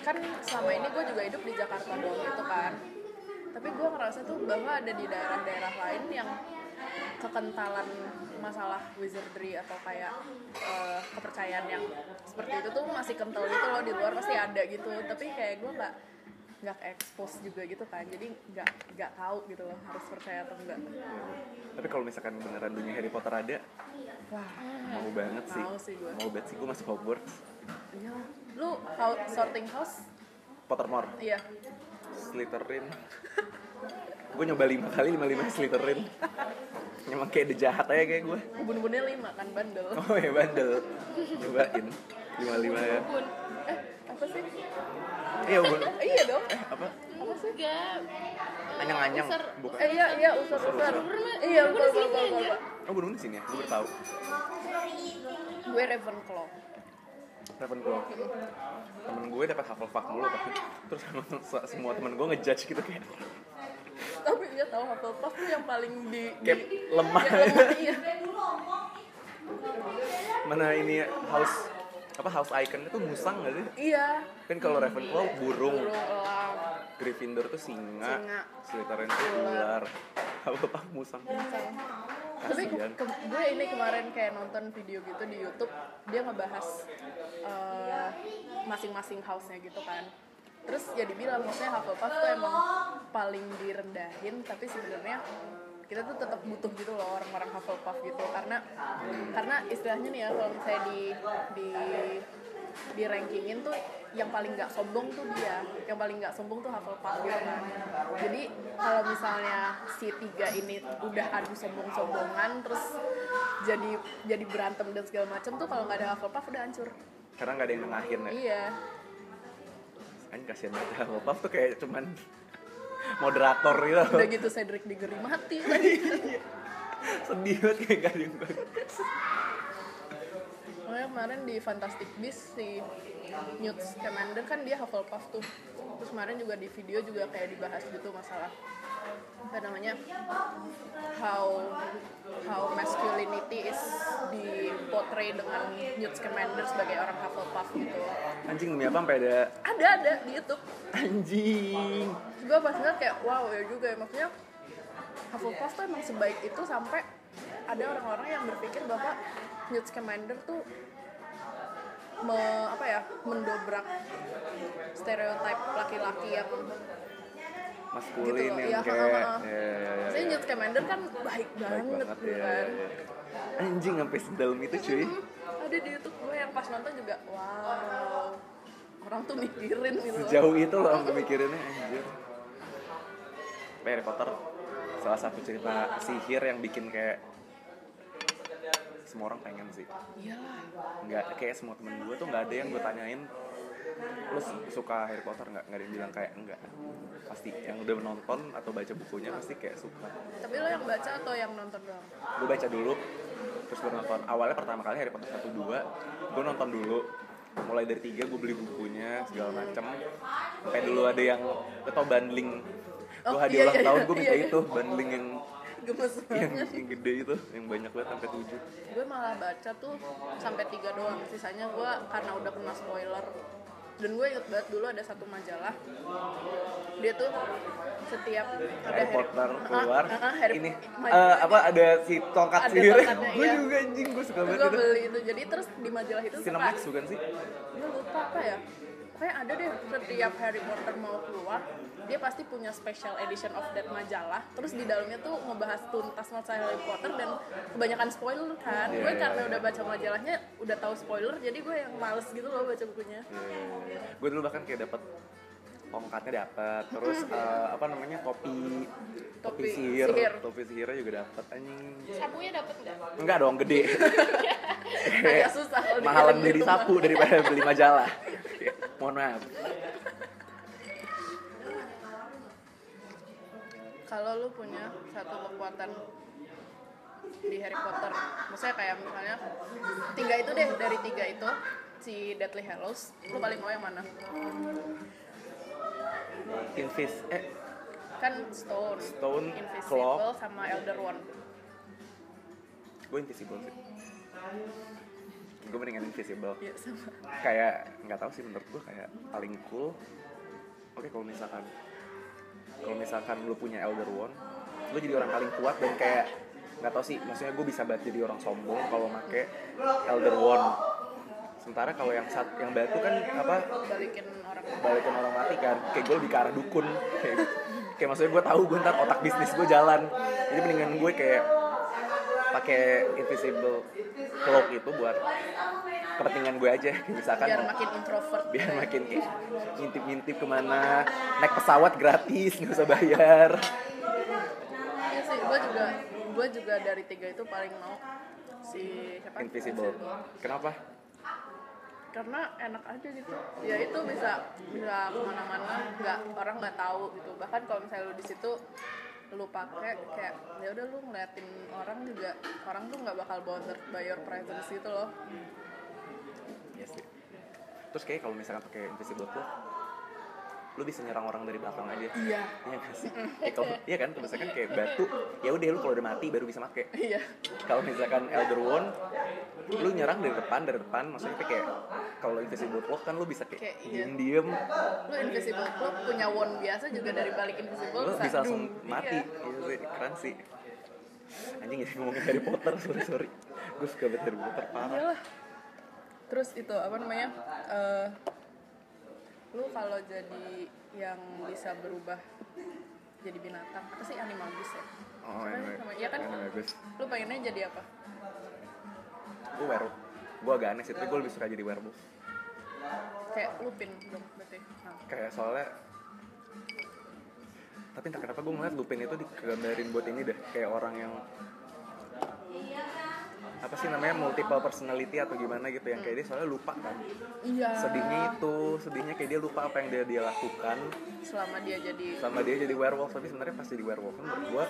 kan selama ini gue juga hidup di Jakarta doang gitu kan. Tapi gue ngerasa tuh bahwa ada di daerah-daerah lain yang kekentalan masalah wizardry atau kayak eh, kepercayaan yang seperti itu tuh masih kental gitu loh di luar pasti ada gitu. Tapi kayak gue nggak nggak expose juga gitu kan. Jadi nggak nggak tahu gitu loh harus percaya atau enggak tapi kalau misalkan beneran dunia Harry Potter ada wah. mau banget sih. Mau sih gua. mau banget sih gue masuk Hogwarts. Iya. Lu how- sorting house? Pottermore. Iya. Slytherin. Gue nyoba lima kali lima lima Slytherin. Emang kayak jahat aja kayak gue ubun-ubunnya lima kan bandel. Oh ya bandel. Nyobain lima lima ya. Bun. eh apa sih iya gue Eh, iya dong. Eh apa? Apa sih? Enggak. Anyang-anyang. Bukan. Eh iya iya usar usar iya lupa lupa lupa lupa oh bener di sini ya? Gue baru tahu. Gue Ravenclaw. Ravenclaw. Temen gue dapat Hufflepuff mulu tapi terus semua temen gue ngejudge gitu kayak tapi dia tahu Hufflepuff tuh yang paling di, di kayak lemah iya. Mana ini house apa house icon itu musang gak sih? Iya. Kan kalau Ravenclaw burung. Burung elang Gryffindor tuh singa, Singa. Slytherin tuh ular, Hufflepuff musang. tapi ke, Kasian. ke- gue ini kemarin kayak nonton video gitu di YouTube dia ngebahas eh, masing-masing house-nya gitu kan. Terus ya dibilang maksudnya Hufflepuff tuh emang paling direndahin tapi sebenarnya kita tuh tetap butuh gitu loh orang-orang Hufflepuff gitu. Karena karena istilahnya nih ya kalau misalnya di di di rankingin tuh yang paling nggak sombong tuh dia. Yang paling nggak sombong tuh Hufflepuff gitu kan. Jadi kalau misalnya si tiga ini udah adu sombong-sombongan terus jadi jadi berantem dan segala macam tuh kalau nggak ada Hufflepuff udah hancur. Karena nggak ada yang nengahin ya. iya. Kan kasihan banget Hufflepuff tuh kayak cuman moderator gitu. udah gitu Cedric Diggory mati lagi Sedih banget kayak gak ada yang Makanya kemarin di Fantastic Beasts si Newt Scamander kan dia Hufflepuff tuh. Terus kemarin juga di video juga kayak dibahas gitu masalah apa namanya how how masculinity is dipotray dengan Newt Scamander sebagai orang Hufflepuff gitu. Anjing demi apa sampai ada ada ada di YouTube. Anjing. gue pas ngeliat kayak wow ya juga ya maksudnya Hufflepuff tuh emang sebaik itu sampai ada orang-orang yang berpikir bahwa Newt Scamander tuh me, apa ya mendobrak stereotip laki-laki yang Maskulin Gitu loh, yang iya, kayak ha, ha, ha. ya, ya, ya, ya. Newt Scamander kan baik Baik banget, banget gitu ya, kan ya, ya. Anjing sampai sedalam itu cuy. ada di YouTube gue yang pas nonton juga wow orang tuh mikirin gitu. Sejauh itu loh sampai mikirinnya anjir. Harry Potter salah satu cerita sihir yang bikin kayak semua orang pengen sih. Iyalah. Nggak kayak semua temen gue tuh nggak ada yang gue tanyain lu suka Harry Potter nggak? Nggak ada yang bilang kayak enggak pasti yang udah menonton atau baca bukunya pasti kayak suka. Tapi lo yang baca atau yang nonton doang? Gue baca dulu terus gue nonton. Awalnya pertama kali Harry Potter 1 2 gue nonton dulu. Mulai dari tiga gue beli bukunya segala macem. Sampai dulu ada yang lo tau bundling gue Oh, hadiah iya, ulang iya, tahun iya, gue minta iya. itu bundling yang gemes yang, banget. yang gede itu yang banyak banget sampai tujuh. Gue malah baca tuh sampai tiga doang. Sisanya gue karena udah kena spoiler. Dan gue inget banget dulu ada satu majalah. Dia tuh setiap ada Harry Potter keluar Ah, ah, ah, Harry- ini eh, apa ada si tongkat Ada sihir gue iya. juga anjing gue suka banget gue itu. beli itu. Jadi terus di majalah itu Cinemax bukan sih? Gue lupa apa ya kayak ada deh setiap Harry Potter mau keluar dia pasti punya special edition of that majalah. Terus di dalamnya tuh ngebahas tuntas masalah Harry Potter dan kebanyakan spoiler kan. Iya, gue iya, karena iya. udah baca majalahnya udah tahu spoiler jadi gue yang males gitu loh baca bukunya. Gue dulu bahkan kayak dapat tongkatnya dapat terus eh, apa namanya topi topi, Topi sihir, sihir. topi sihirnya juga dapat anjing. Sapunya dapet nggak? Enggak dong gede. Agak susah mahalan beli rumah. sapu daripada beli majalah mohon maaf. Kalau lu punya satu kekuatan di Harry Potter maksudnya kayak misalnya tiga itu deh dari tiga itu si Deathly Hallows lu paling mau yang mana? Invis eh. Kan Stone, Stone, Invisible Claw. sama Elder Wand. Gue invisible sih gue mendingan invisible. Iya sama. Kayak nggak tahu sih menurut gue kayak paling cool. Oke kalau misalkan kalau misalkan lu punya elder wand lu jadi orang paling kuat dan kayak nggak tahu sih maksudnya gue bisa banget jadi orang sombong kalau make elder wand. Sementara kalau yang sat yang batu kan apa? Balikin orang balikin orang mati kan kayak gue lebih ke arah dukun. Kayak, kayak maksudnya gue tahu gue ntar otak bisnis gue jalan. Jadi mendingan gue kayak pakai invisible cloak itu buat kepentingan gue aja. Misalkan biar makin introvert. Biar makin ngintip-ngintip ke mana naik pesawat gratis nggak usah bayar. Iya sih gue juga gue juga dari tiga itu paling mau si siapa? Invisible. Kenapa? Karena enak aja gitu. Ya itu bisa bisa ke mana-mana nggak orang nggak tahu gitu. Bahkan kalau misalnya lu di situ lu pakai kayak ya udah lu ngeliatin orang juga orang tuh nggak bakal bothered by your presence gitu loh Iya sih. terus kayak kalau misalkan pakai invisible cloak lu bisa nyerang orang dari belakang aja iya Iya sih? Ya kalau iya kan, misalkan kayak batu, ya udah lu kalau udah mati baru bisa make. iya Kalau misalkan Elder Wand, lu nyerang dari depan, dari depan, maksudnya kayak kalau Invisible Cloak kan lu bisa kayak Kayak iya. diem-diem, lu invisible cloak punya wand biasa juga dari balik invisible lu bisa langsung mati. Iya. Iya sih, keren sih. Anjing jadi ngomongin Harry Potter, sorry sorry. Gue suka banget Harry Potter parah. Iyalah. terus itu apa namanya eh, lu kalau jadi yang bisa berubah jadi binatang apa sih animagus ya Oh? Iya kan? Lu pengennya jadi apa Gue werewolf. Gue agak aneh sih, tapi gue lebih suka jadi werewolf. kayak lupin dong berarti nah, Kayak soalnya tapi entah kenapa gue ngeliat Lupin itu digambarin buat ini deh kayak orang yang apa sih namanya multiple personality atau gimana gitu yang kayak dia soalnya lupa kan. Iya. Sedihnya itu sedihnya kayak dia lupa apa yang dia dia lakukan. Selama dia jadi sama dia jadi werewolf tapi sebenarnya pas jadi werewolf kan menurut gua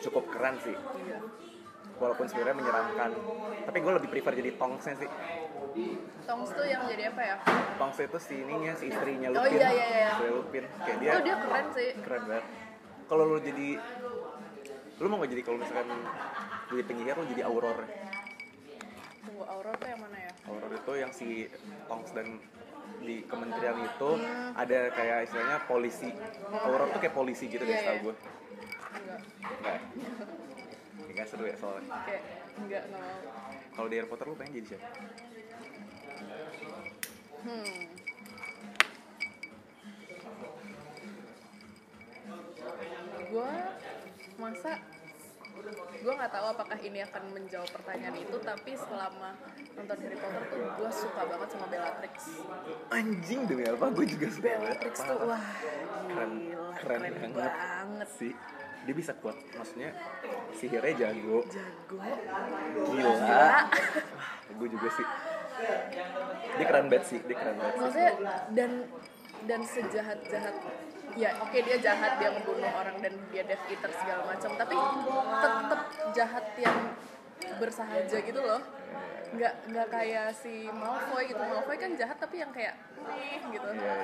cukup keren sih. Iya. Walaupun sebenarnya menyeramkan. Tapi gue lebih prefer jadi tongsnya sih. Tongs tuh yang jadi apa ya? Tongs itu si ininya si istrinya Oh, Lupin. iya, iya, iya. Istri Lupin. Kayak dia oh dia keren sih. Keren banget. Kalau lu jadi lu mau gak jadi kalau misalkan jadi penyihir lu jadi aurora tunggu aurora tuh yang mana ya? Aurora itu yang si tongs dan di kementerian itu ada kayak istilahnya polisi. Aurora tuh kayak polisi gitu deh Iya, setahu iya. gue enggak. Enggak. Enggak seru ya soalnya. Kayak enggak enggak mau. Kalau di Harry Potter lu pengen jadi siapa? Hmm. Gue masa gue nggak tahu apakah ini akan menjawab pertanyaan itu tapi selama nonton Harry Potter tuh gue suka banget sama Bellatrix. Anjing demi apa? Gue juga suka Bellatrix tuh Parah. wah keren gila, keren, keren banget, banget. sih. Dia bisa kuat maksudnya sihirnya jago. Jago. Gila. Gila. gue juga sih. Dia keren banget sih dia keren banget maksudnya dan dan sejahat jahat ya oke dia jahat dia membunuh orang dan dia death eater segala macam. Tapi tetap jahat yang bersahaja gitu loh. Nggak nggak kayak si Malfoy gitu. Malfoy kan jahat tapi yang kayak nih gitu. Iya,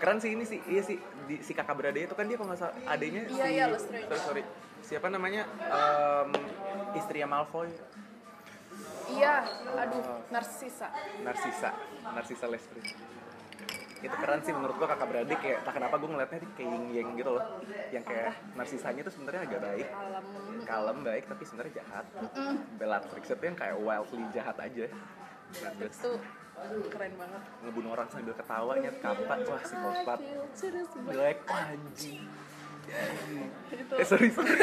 keren sih ini sih. Iya sih di, si kakak beradik itu kan dia kalau nggak salah adanya Iya, si iya, sorry, sorry. Siapa namanya? Em, istrinya Malfoy. Iya aduh Narcissa Narcissa Narcissa Lestrange itu keren sih menurut gua kakak beradik kayak tak kenapa gua ngeliatnya kayak yin yang gitu loh. Yang kayak Narcissanya tuh sebenarnya agak baik. Kalem baik tapi sebenarnya jahat. Bellatrix itu yang kayak wildly jahat aja. Bellatrix itu keren banget. Ngebunuh orang sambil ketawanya kapat wah psikopat jelek anjing. Itu. Eh sorry sorry.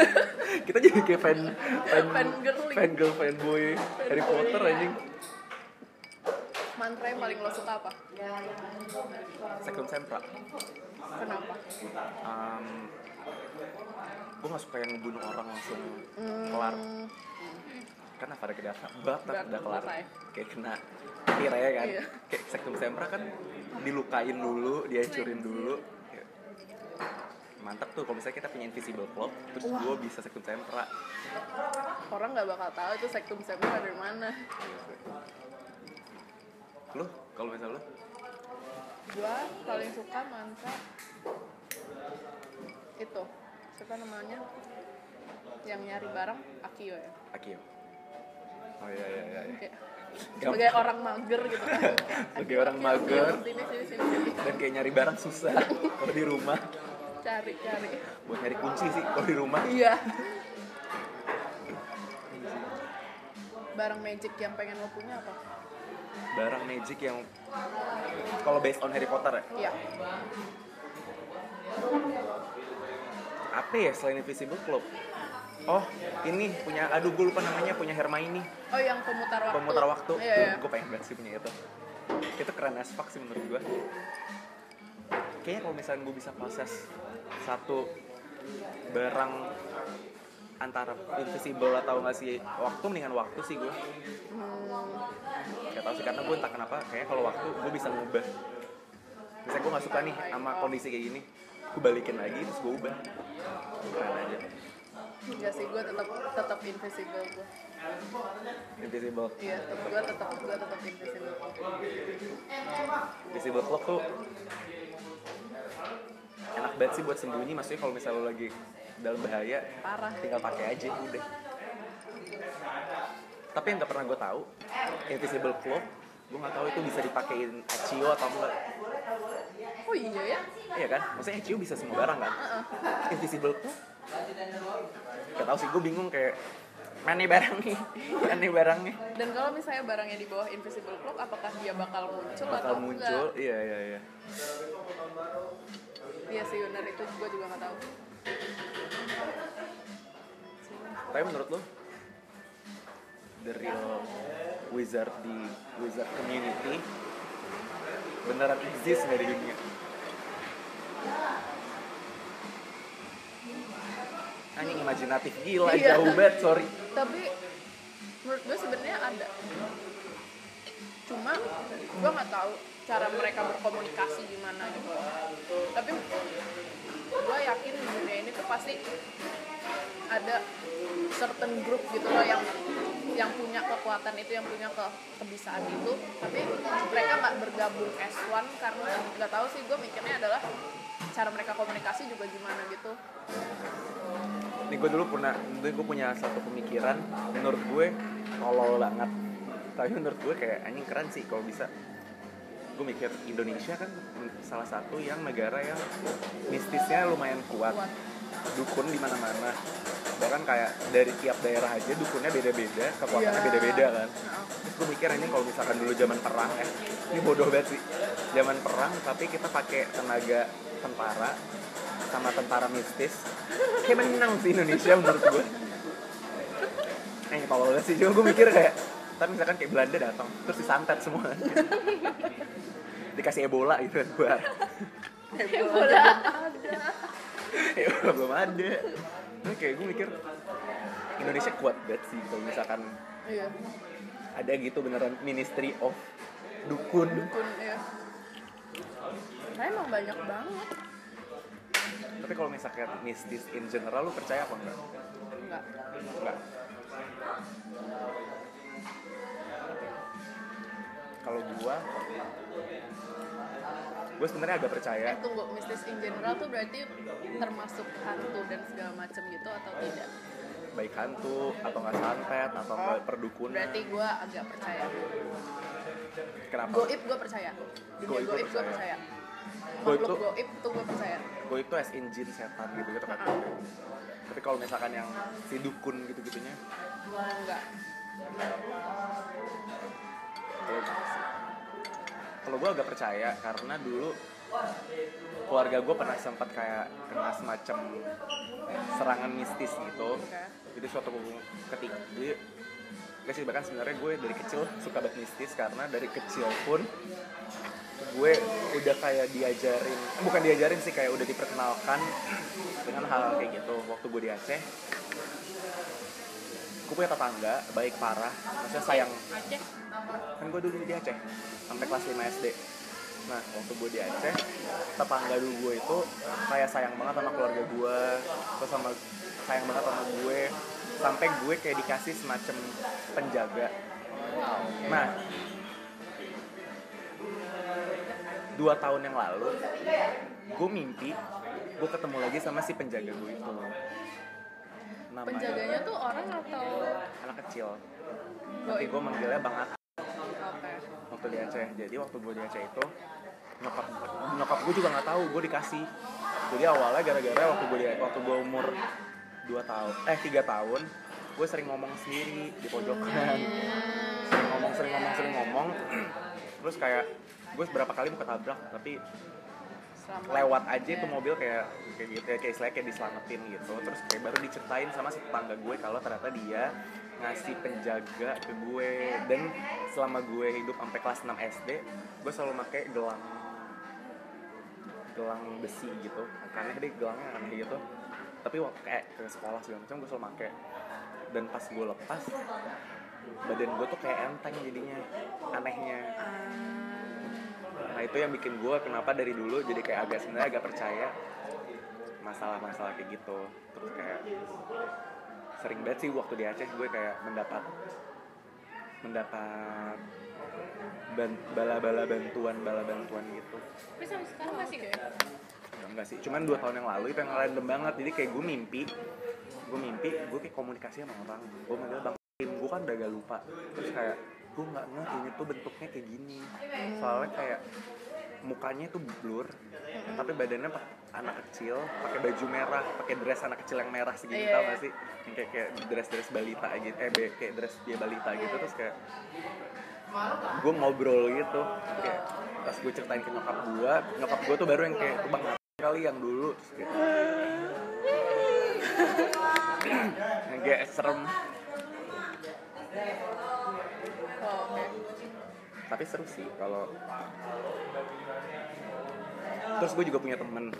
Kita jadi kayak fan fan Fan girly. fan girl fanboy Harry Potter anjing mantra yang paling lo suka apa? Sectum Sempra kenapa? Um, gue gak suka yang ngebunuh orang langsung kelar. Hmm, kan apa ada kedaka bak tak Bak, udah kelar. kayak kena tira ya kan. Iya. kayak Sectum Sempra kan dilukain dulu dihancurin dulu. Mantap tuh kalau misalnya kita punya invisible cloak terus gue bisa Sectum Sempra orang nggak bakal tahu itu sektum sempra dari mana lu kalau misalnya lu? Gua paling suka mantra itu. Siapa namanya? Yang nyari barang Akio ya. Akio. Oh iya iya iya, iya. kayak Gampang. sebagai orang mager gitu kan. Sebagai orang Akio, mager. sini sini sini. Dan kayak nyari barang susah kalau di rumah. Cari cari. Buat nyari kunci sih kalau di rumah. Iya. Barang magic yang pengen lo punya apa barang magic yang kalau based on Harry Potter ya? Iya. Apa ya selain invisible cloak? Oh ini punya aduh gue lupa namanya punya Hermione. Oh yang pemutar waktu. Pemutar waktu. Iya, iya. gue pengen banget sih punya itu. Itu keren as fuck sih menurut gue kayaknya kalau misalnya gue bisa proses satu barang antara invisible atau nggak sih? Waktu mendingan waktu sih gue Hmm, Gak tau sih karena gue entah kenapa kayaknya kalau waktu gue bisa ngubah. Misalnya gue gak suka nih sama kondisi kayak gini gue balikin lagi terus gue ubah. Keren aja. Enggak sih gue tetap tetap invisible gue invisible. Iya tetap gue tetap gue tetap invisible. Invisible cloak tuh enak banget sih buat sembunyi maksudnya kalau misalnya lo lagi dalam bahaya parah. tinggal pakai aja udah. Tapi yang gak pernah gue tahu invisible cloak gue nggak tahu itu bisa dipakein Accio atau enggak. Oh iya ya? Iya kan? Maksudnya Accio bisa semua barang kan? Invisible cloak? Gak tau sih gue bingung kayak mana nih barang nih? Mana nih barangnya? Dan kalau misalnya barangnya di bawah invisible cloak apakah dia bakal muncul bakal atau muncul? enggak? Iya iya iya iya sih benar itu gue juga nggak tahu. Tapi menurut lo the real wizard di wizard community beneran exist nggak di dunia? Anjing imajinatif gila Iya. jauh banget sorry. Tapi menurut gue sebenarnya ada. Cuma gue nggak tahu cara mereka berkomunikasi gimana gitu tapi gue yakin di dunia ini tuh pasti ada certain group gitu loh yang yang punya kekuatan itu yang punya ke kebisaan itu tapi mereka nggak bergabung as one karena nggak tahu sih gue mikirnya adalah cara mereka komunikasi juga gimana gitu Nih gue dulu pernah, dulu gue punya satu pemikiran menurut gue tolol banget. Tapi menurut gue kayak anjing keren sih kalau bisa. Gue mikir Indonesia kan salah satu yang negara yang mistisnya lumayan kuat. Kuat. Dukun di mana-mana. Bahkan kayak dari tiap daerah aja dukunnya beda-beda, kekuatannya Iya. beda-beda kan. Nah, Terus gue mikir ini kalau misalkan dulu zaman perang eh ini bodoh banget sih. Zaman perang tapi kita pakai tenaga tentara sama tentara mistis kayak menang sih Indonesia menurut gue. Eh kalau sih cuma gue mikir kayak tapi misalkan kayak Belanda datang terus disantet semua. Dikasih Ebola gitu kan buat. Ebola. Ebola. Belum ada. Nah, kayak gue mikir Indonesia kuat banget sih kalau misalkan iya. ada gitu beneran Ministry of Dukun. Dukun ya nah, emang banyak banget. Tapi kalau misalkan mistis in general lu percaya apa enggak? Enggak. Enggak kalau gua gue sebenarnya agak percaya. Eh tunggu mistis in general tuh berarti termasuk hantu dan segala macam gitu atau tidak? Baik hantu atau nggak santet atau nggak perdukunan. berarti gue agak percaya. Kenapa? Goib gue percaya. Dunia Goib goib gue percaya. Goib tuh- goib tuh gue percaya. Gue itu as in jin setan gitu gitu kan? Tapi kalau misalkan yang si dukun gitu gitunya enggak kalau gue agak percaya karena dulu keluarga gue pernah sempat kayak kena semacam serangan mistis gitu Oke. jadi suatu ketika jadi gak sih bahkan sebenarnya gue dari kecil suka banget mistis karena dari kecil pun gue udah kayak diajarin eh, bukan diajarin sih kayak udah diperkenalkan dengan hal kayak gitu waktu gue di Aceh gue punya tetangga baik parah maksudnya sayang. Kan gue dulu di Aceh sampai kelas 5 SD nah waktu gue di Aceh tetangga dulu gue itu kayak sayang banget sama keluarga gue terus sama sayang banget sama gue. Sampai gue kayak dikasih semacam penjaga. Nah dua tahun yang lalu gue mimpi gue ketemu lagi sama si penjaga gue itu namanya. Penjaganya tuh orang atau? Anak kecil. Tapi goib gue manggilnya bang At oke. Waktu di Aceh. Jadi waktu gue di Aceh itu nyokap nyokap gue juga nggak tahu gue dikasih. Jadi awalnya gara-gara waktu gue di waktu gue umur 2 tahun eh tiga tahun gue sering ngomong sendiri di pojokan. Sering ngomong sering ngomong sering ngomong. Terus kayak gue beberapa kali mau ketabrak tapi Selamat. lewat aja Ya. tuh mobil kayak kayak gitu ya kayak istilahnya kayak diselamatin gitu. Terus kayak baru diceritain sama si tetangga gue kalau ternyata dia ngasih penjaga ke gue. Dan selama gue hidup sampai kelas 6 SD gue selalu pakai gelang gelang besi gitu. Aneh deh gelangnya aneh gitu. Tapi waktu kayak ke sekolah segala macam gue selalu pakai. Dan pas gue lepas badan gue tuh kayak enteng jadinya anehnya nah itu yang bikin gue kenapa dari dulu jadi kayak agak sebenarnya agak percaya masalah-masalah kayak gitu. Terus kayak sering banget sih waktu di Aceh gue kayak mendapat mendapat bala-bala bantuan bala bantuan gitu. Tapi sampai sekarang masih kayak? Ya, enggak sih. Cuman dua tahun yang lalu itu yang random banget. Jadi kayak gue mimpi gue mimpi gue kayak komunikasi sama orang. Gue manggil bang Tim gue kan udah gak lupa. Terus kayak gue nggak ngeh ini tuh bentuknya kayak gini. Soalnya kayak mukanya tuh blur tapi badannya pak anak kecil pakai baju merah pakai dress anak kecil yang merah segini Iya, tau iya. gak sih? Yang kayak kayak dress dress balita gitu eh kayak dress dia balita gitu terus kayak gue ngobrol gitu. Kayak pas gue ceritain ke nyokap gue nyokap gue tuh baru yang kayak bang kali yang dulu? Terus kayak yang kayak serem tapi seru sih kalau terus gue juga punya temen.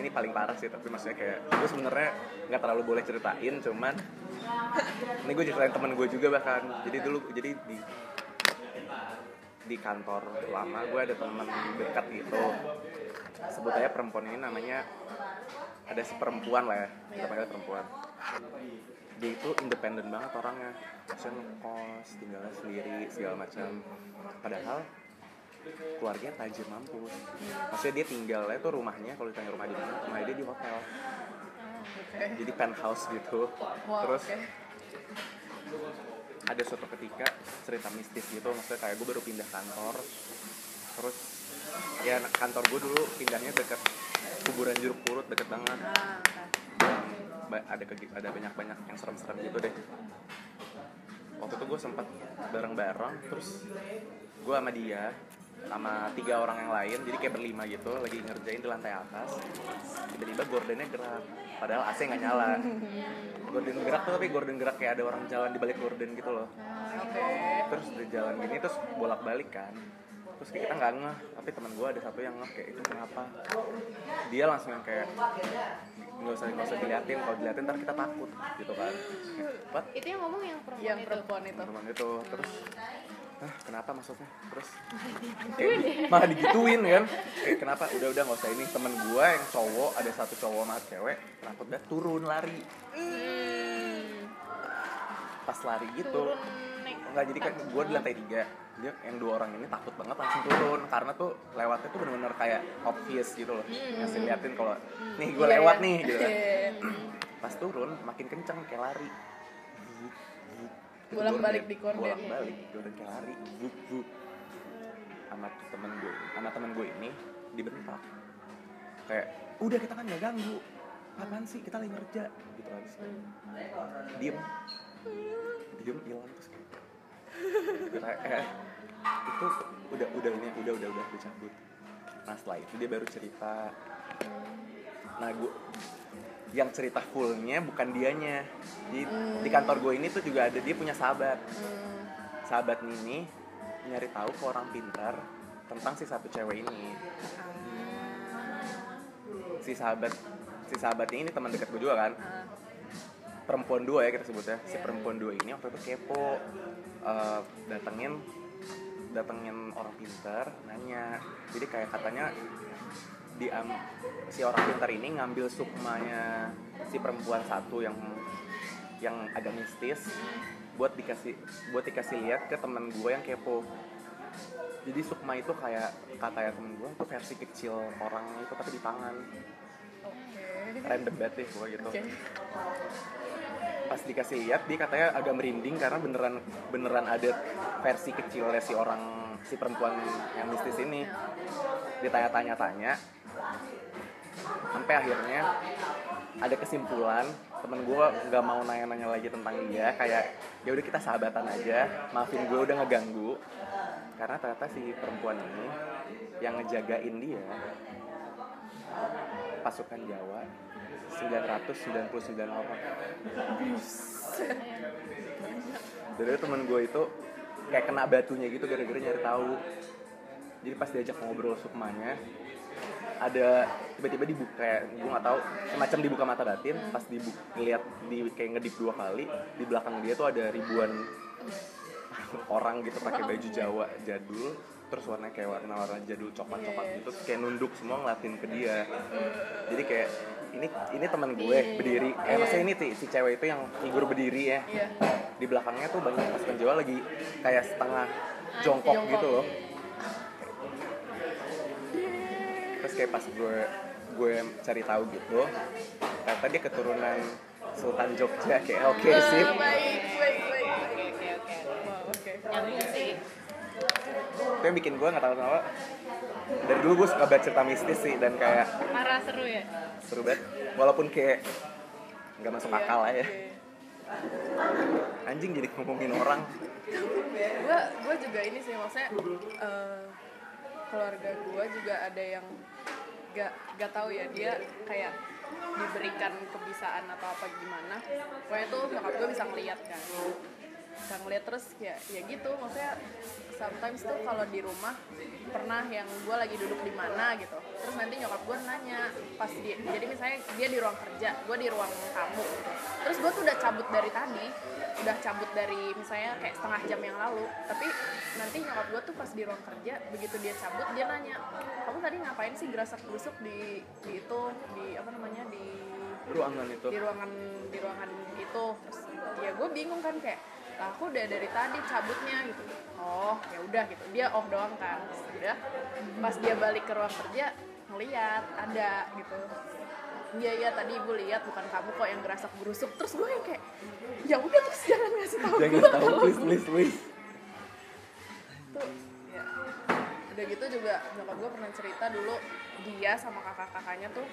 Ini paling parah sih tapi maksudnya kayak gue sebenarnya nggak terlalu boleh ceritain cuman ini gue ceritain temen gue juga bahkan. Jadi dulu jadi di di kantor lama gue ada temen dekat gitu. Sebut aja perempuan ini namanya ada seperempuan lah ya. Kita panggil perempuan. Dia itu independen banget orangnya. Maksudnya ngekos tinggalnya sendiri segala macam. Padahal keluarganya tajir mampus. Maksudnya dia tinggalnya tuh rumahnya kalau ditanya rumah di mana rumah dia di hotel. Oke. Jadi penthouse gitu. Wow terus ada suatu ketika cerita mistis gitu. Maksudnya kayak gue baru pindah kantor. Terus ya kantor gue dulu pindahnya deket kuburan jeruk purut deket banget. Ah ada kegi- ada banyak banyak yang serem-serem gitu deh. Waktu itu gue sempat bareng-bareng terus gue sama dia sama tiga orang yang lain jadi kayak berlima gitu lagi ngerjain di lantai atas. Tiba-tiba gordennya gerak padahal AC nggak nyala. Gorden gerak tuh tapi gorden gerak kayak ada orang jalan di balik gorden gitu loh. Ah, terus udah jalan gini terus bolak-balik kan terus kayak kita nggak ngeh tapi teman gue ada satu yang ngeh kayak itu kenapa? Dia langsung yang kayak nggak usah nggak usah diliatin kalau diliatin ntar kita takut gitu kan. What? itu yang ngomong yang perempuan yang itu. perempuan itu. Teman itu terus Hah, kenapa maksudnya? Terus kayak malah digituin kan? Kayak kenapa? Udah udah nggak usah ini. Temen gue yang cowok ada satu cowok sama cewek takut banget turun lari. Hmm, pas lari gitu. Turun Enggak, jadi kan gue di lantai tiga dia yang dua orang ini takut banget langsung turun. Karena tuh lewatnya tuh bener-bener kayak obvious gitu loh. Ngasih liatin kalau nih gue Iya, lewat iya. nih gitu kan. Pas turun makin kenceng kayak lari. Bolak-balik di korden. bolak balik gorden kayak lari. Buk buk sama temen gue sama temen gue ini dibentak. Kayak udah kita kan nggak ganggu. Apaan sih? Kita lagi kerja gitu kan. Diem. Diem hilang terus eh, itu udah udah ini udah udah udah dicabut. Nah setelah itu dia baru cerita nah gue yang cerita fullnya bukan dianya. Di, di kantor gue ini tuh juga ada dia punya sahabat. Hmm. sahabat ini nyari tahu ke orang pintar tentang si satu cewek ini. Si sahabat si sahabatnya ini teman dekat gue juga kan. Ah. Perempuan dua ya kita sebutnya si Iya. perempuan dua ini waktu itu kepo eh, datengin datengin orang pintar nanya. Jadi kayak katanya di am- si orang pintar ini ngambil sukmanya si perempuan satu yang yang agak mistis buat dikasih buat dikasih lihat ke temen gue yang kepo. Jadi sukma itu kayak kata ya temen gue itu versi kecil orang itu tapi di tangan. Random banget deh gue gitu. Pas dikasih lihat dia katanya agak merinding karena beneran beneran ada versi kecilnya si orang si perempuan yang mistis ini. Ditanya-tanya-tanya sampai akhirnya ada kesimpulan temen gue nggak mau nanya-nanya lagi tentang dia kayak ya udah kita sahabatan aja maafin gue udah ngeganggu. Karena ternyata si perempuan ini yang ngejagain dia pasukan Jawa 999 orang. Jadi temen gue itu kayak kena batunya gitu gara-gara nyari tahu. Jadi pas diajak ngobrol sukmanya ada tiba-tiba dibuka gue nggak tahu semacam dibuka mata batin pas dibuka lihat di kayak ngedip dua kali di belakang dia tuh ada ribuan orang gitu pakai baju Jawa jadul terus warnanya kayak warna-warna jadul coklat-coklat gitu terus kayak nunduk semua ngeliatin ke dia. Jadi kayak ini ini teman gue berdiri. Eh maksudnya ini si, si cewek itu yang figur berdiri ya. Iya. di belakangnya tuh banyak pasukan Jawa lagi kayak setengah jongkok, Jongkok. gitu loh. Terus kayak pas gue gue cari tahu gitu ternyata dia keturunan Sultan Jogja. Kayak oke Ah, sip. baik, baik, baik, baik. oke oke. Oke itu yang bikin gue nggak tahu dari dulu gue suka baca cerita mistis sih dan kayak parah seru ya? Seru banget. Walaupun kayak nggak masuk Iya, akal lah ya. oke. anjing jadi ngomongin orang. Gue gue juga ini sih maksudnya eh, keluarga gue juga ada yang gak gak tahu ya dia kayak diberikan kebisaan atau apa gimana. Pokoknya tuh nyokap gue bisa ngeliat kan. Bisa ngeliat terus ya ya gitu maksudnya sometimes tuh kalau di rumah pernah yang gue lagi duduk di mana gitu. Terus nanti nyokap gue nanya pas dia jadi misalnya dia di ruang kerja gue di ruang tamu gitu. Terus gue tuh udah cabut dari tadi udah cabut dari misalnya kayak setengah jam yang lalu. Tapi nanti nyokap gue tuh pas di ruang kerja begitu dia cabut dia nanya kamu tadi ngapain sih gerasak gerusuk di di itu di apa namanya di ruangan itu. Di ruangan di ruangan itu. Terus ya gue bingung kan kayak "Lah, aku udah dari tadi cabutnya gitu. Oh ya udah gitu. Dia oh doang kan. Udah. Pas dia balik ke ruang kerja ngeliat ada gitu. Iya iya tadi ibu lihat bukan kamu kok yang gerasak gerusuk terus gue yang kayak ya udah terus jangan ngasih tahu jangan gue tahu please please please. Tuh ya. Udah gitu juga nyokap gue pernah cerita dulu dia sama kakak-kakaknya tuh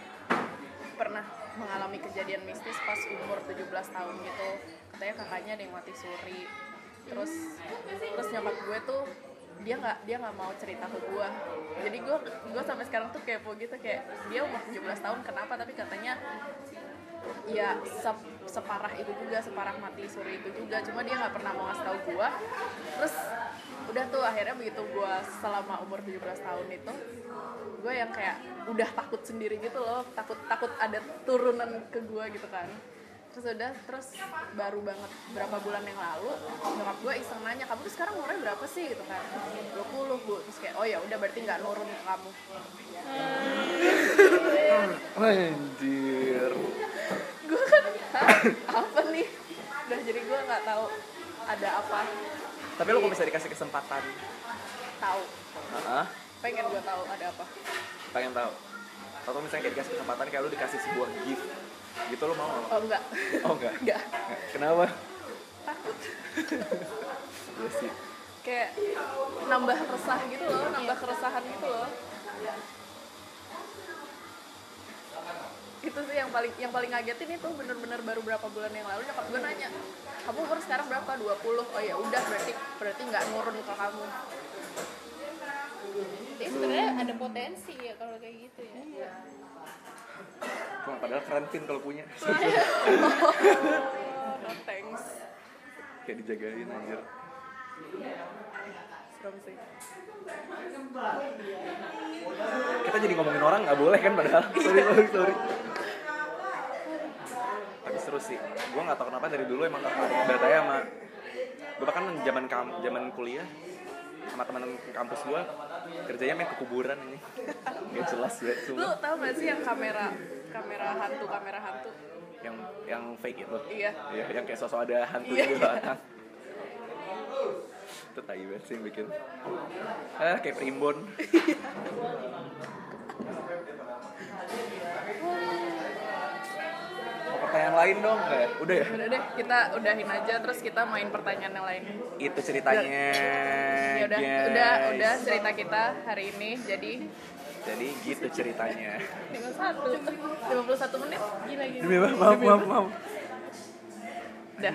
pernah mengalami kejadian mistis pas umur 17 tahun gitu katanya kakaknya ada yang mati suri. Terus terus nyokap gue tuh dia nggak dia nggak mau cerita ke gue jadi gue gue sampai sekarang tuh kepo gitu kayak dia umur 17 tahun kenapa? Tapi katanya ya sep- separah itu juga separah mati suri itu juga. Cuma dia nggak pernah mau ngasih tahu gue terus udah tuh akhirnya begitu gue selama umur 17 tahun itu gue yang kayak udah takut sendiri gitu loh. Takut takut ada turunan ke gue gitu kan terus udah terus baru banget berapa bulan yang lalu nyokap gue iseng nanya kamu tuh sekarang umurnya berapa sih gitu kan 20 bu terus kayak oh ya udah berarti nggak nurun ke kamu Anjir. gue kan "Hah? apa nih udah jadi gue nggak tahu ada apa Tapi lo kok bisa dikasih kesempatan? tahu Heeh. pengen gue tahu ada apa Pengen tahu. Atau misalnya kayak dikasih kesempatan kayak lo dikasih sebuah gift. Gitu lo mau nggak? oh enggak Oh enggak. enggak Kenapa? takut Iya sih. kayak nambah resah gitu loh nambah keresahan gitu loh itu sih yang paling yang paling ngagetin itu bener-bener baru berapa bulan yang lalu nyokap gue nanya kamu umur sekarang berapa 20 oh ya udah berarti berarti nggak nurun ke kamu Jadi sebenarnya ada potensi ya kalau kayak gitu ya. Cuma padahal keren Vin kalau punya. no thanks kayak dijagain anjir. serem sih Kita jadi ngomongin orang nggak boleh kan padahal. Sorry, sorry, sorry. Tapi seru sih. Gue nggak tahu kenapa dari dulu emang tertarik datanya sama gue bahkan zaman kam zaman kuliah sama teman kampus gue kerjanya main ke kuburan ini nggak jelas ya lu tau gak sih yang kamera kamera hantu kamera hantu yang yang fake itu iya Iya, yang kayak sosok ada hantu Iya. di belakang. Itu tai banget sih yang bikin. Ah, kayak primbon. Pertanyaan lain dong? Ya? Udah ya? udah deh kita udahin aja terus kita main pertanyaan yang lain Itu ceritanya. ya udah guys. udah udah cerita kita hari ini jadi Jadi gitu ceritanya. 51 51 menit gila gila maaf, maaf, maaf. udah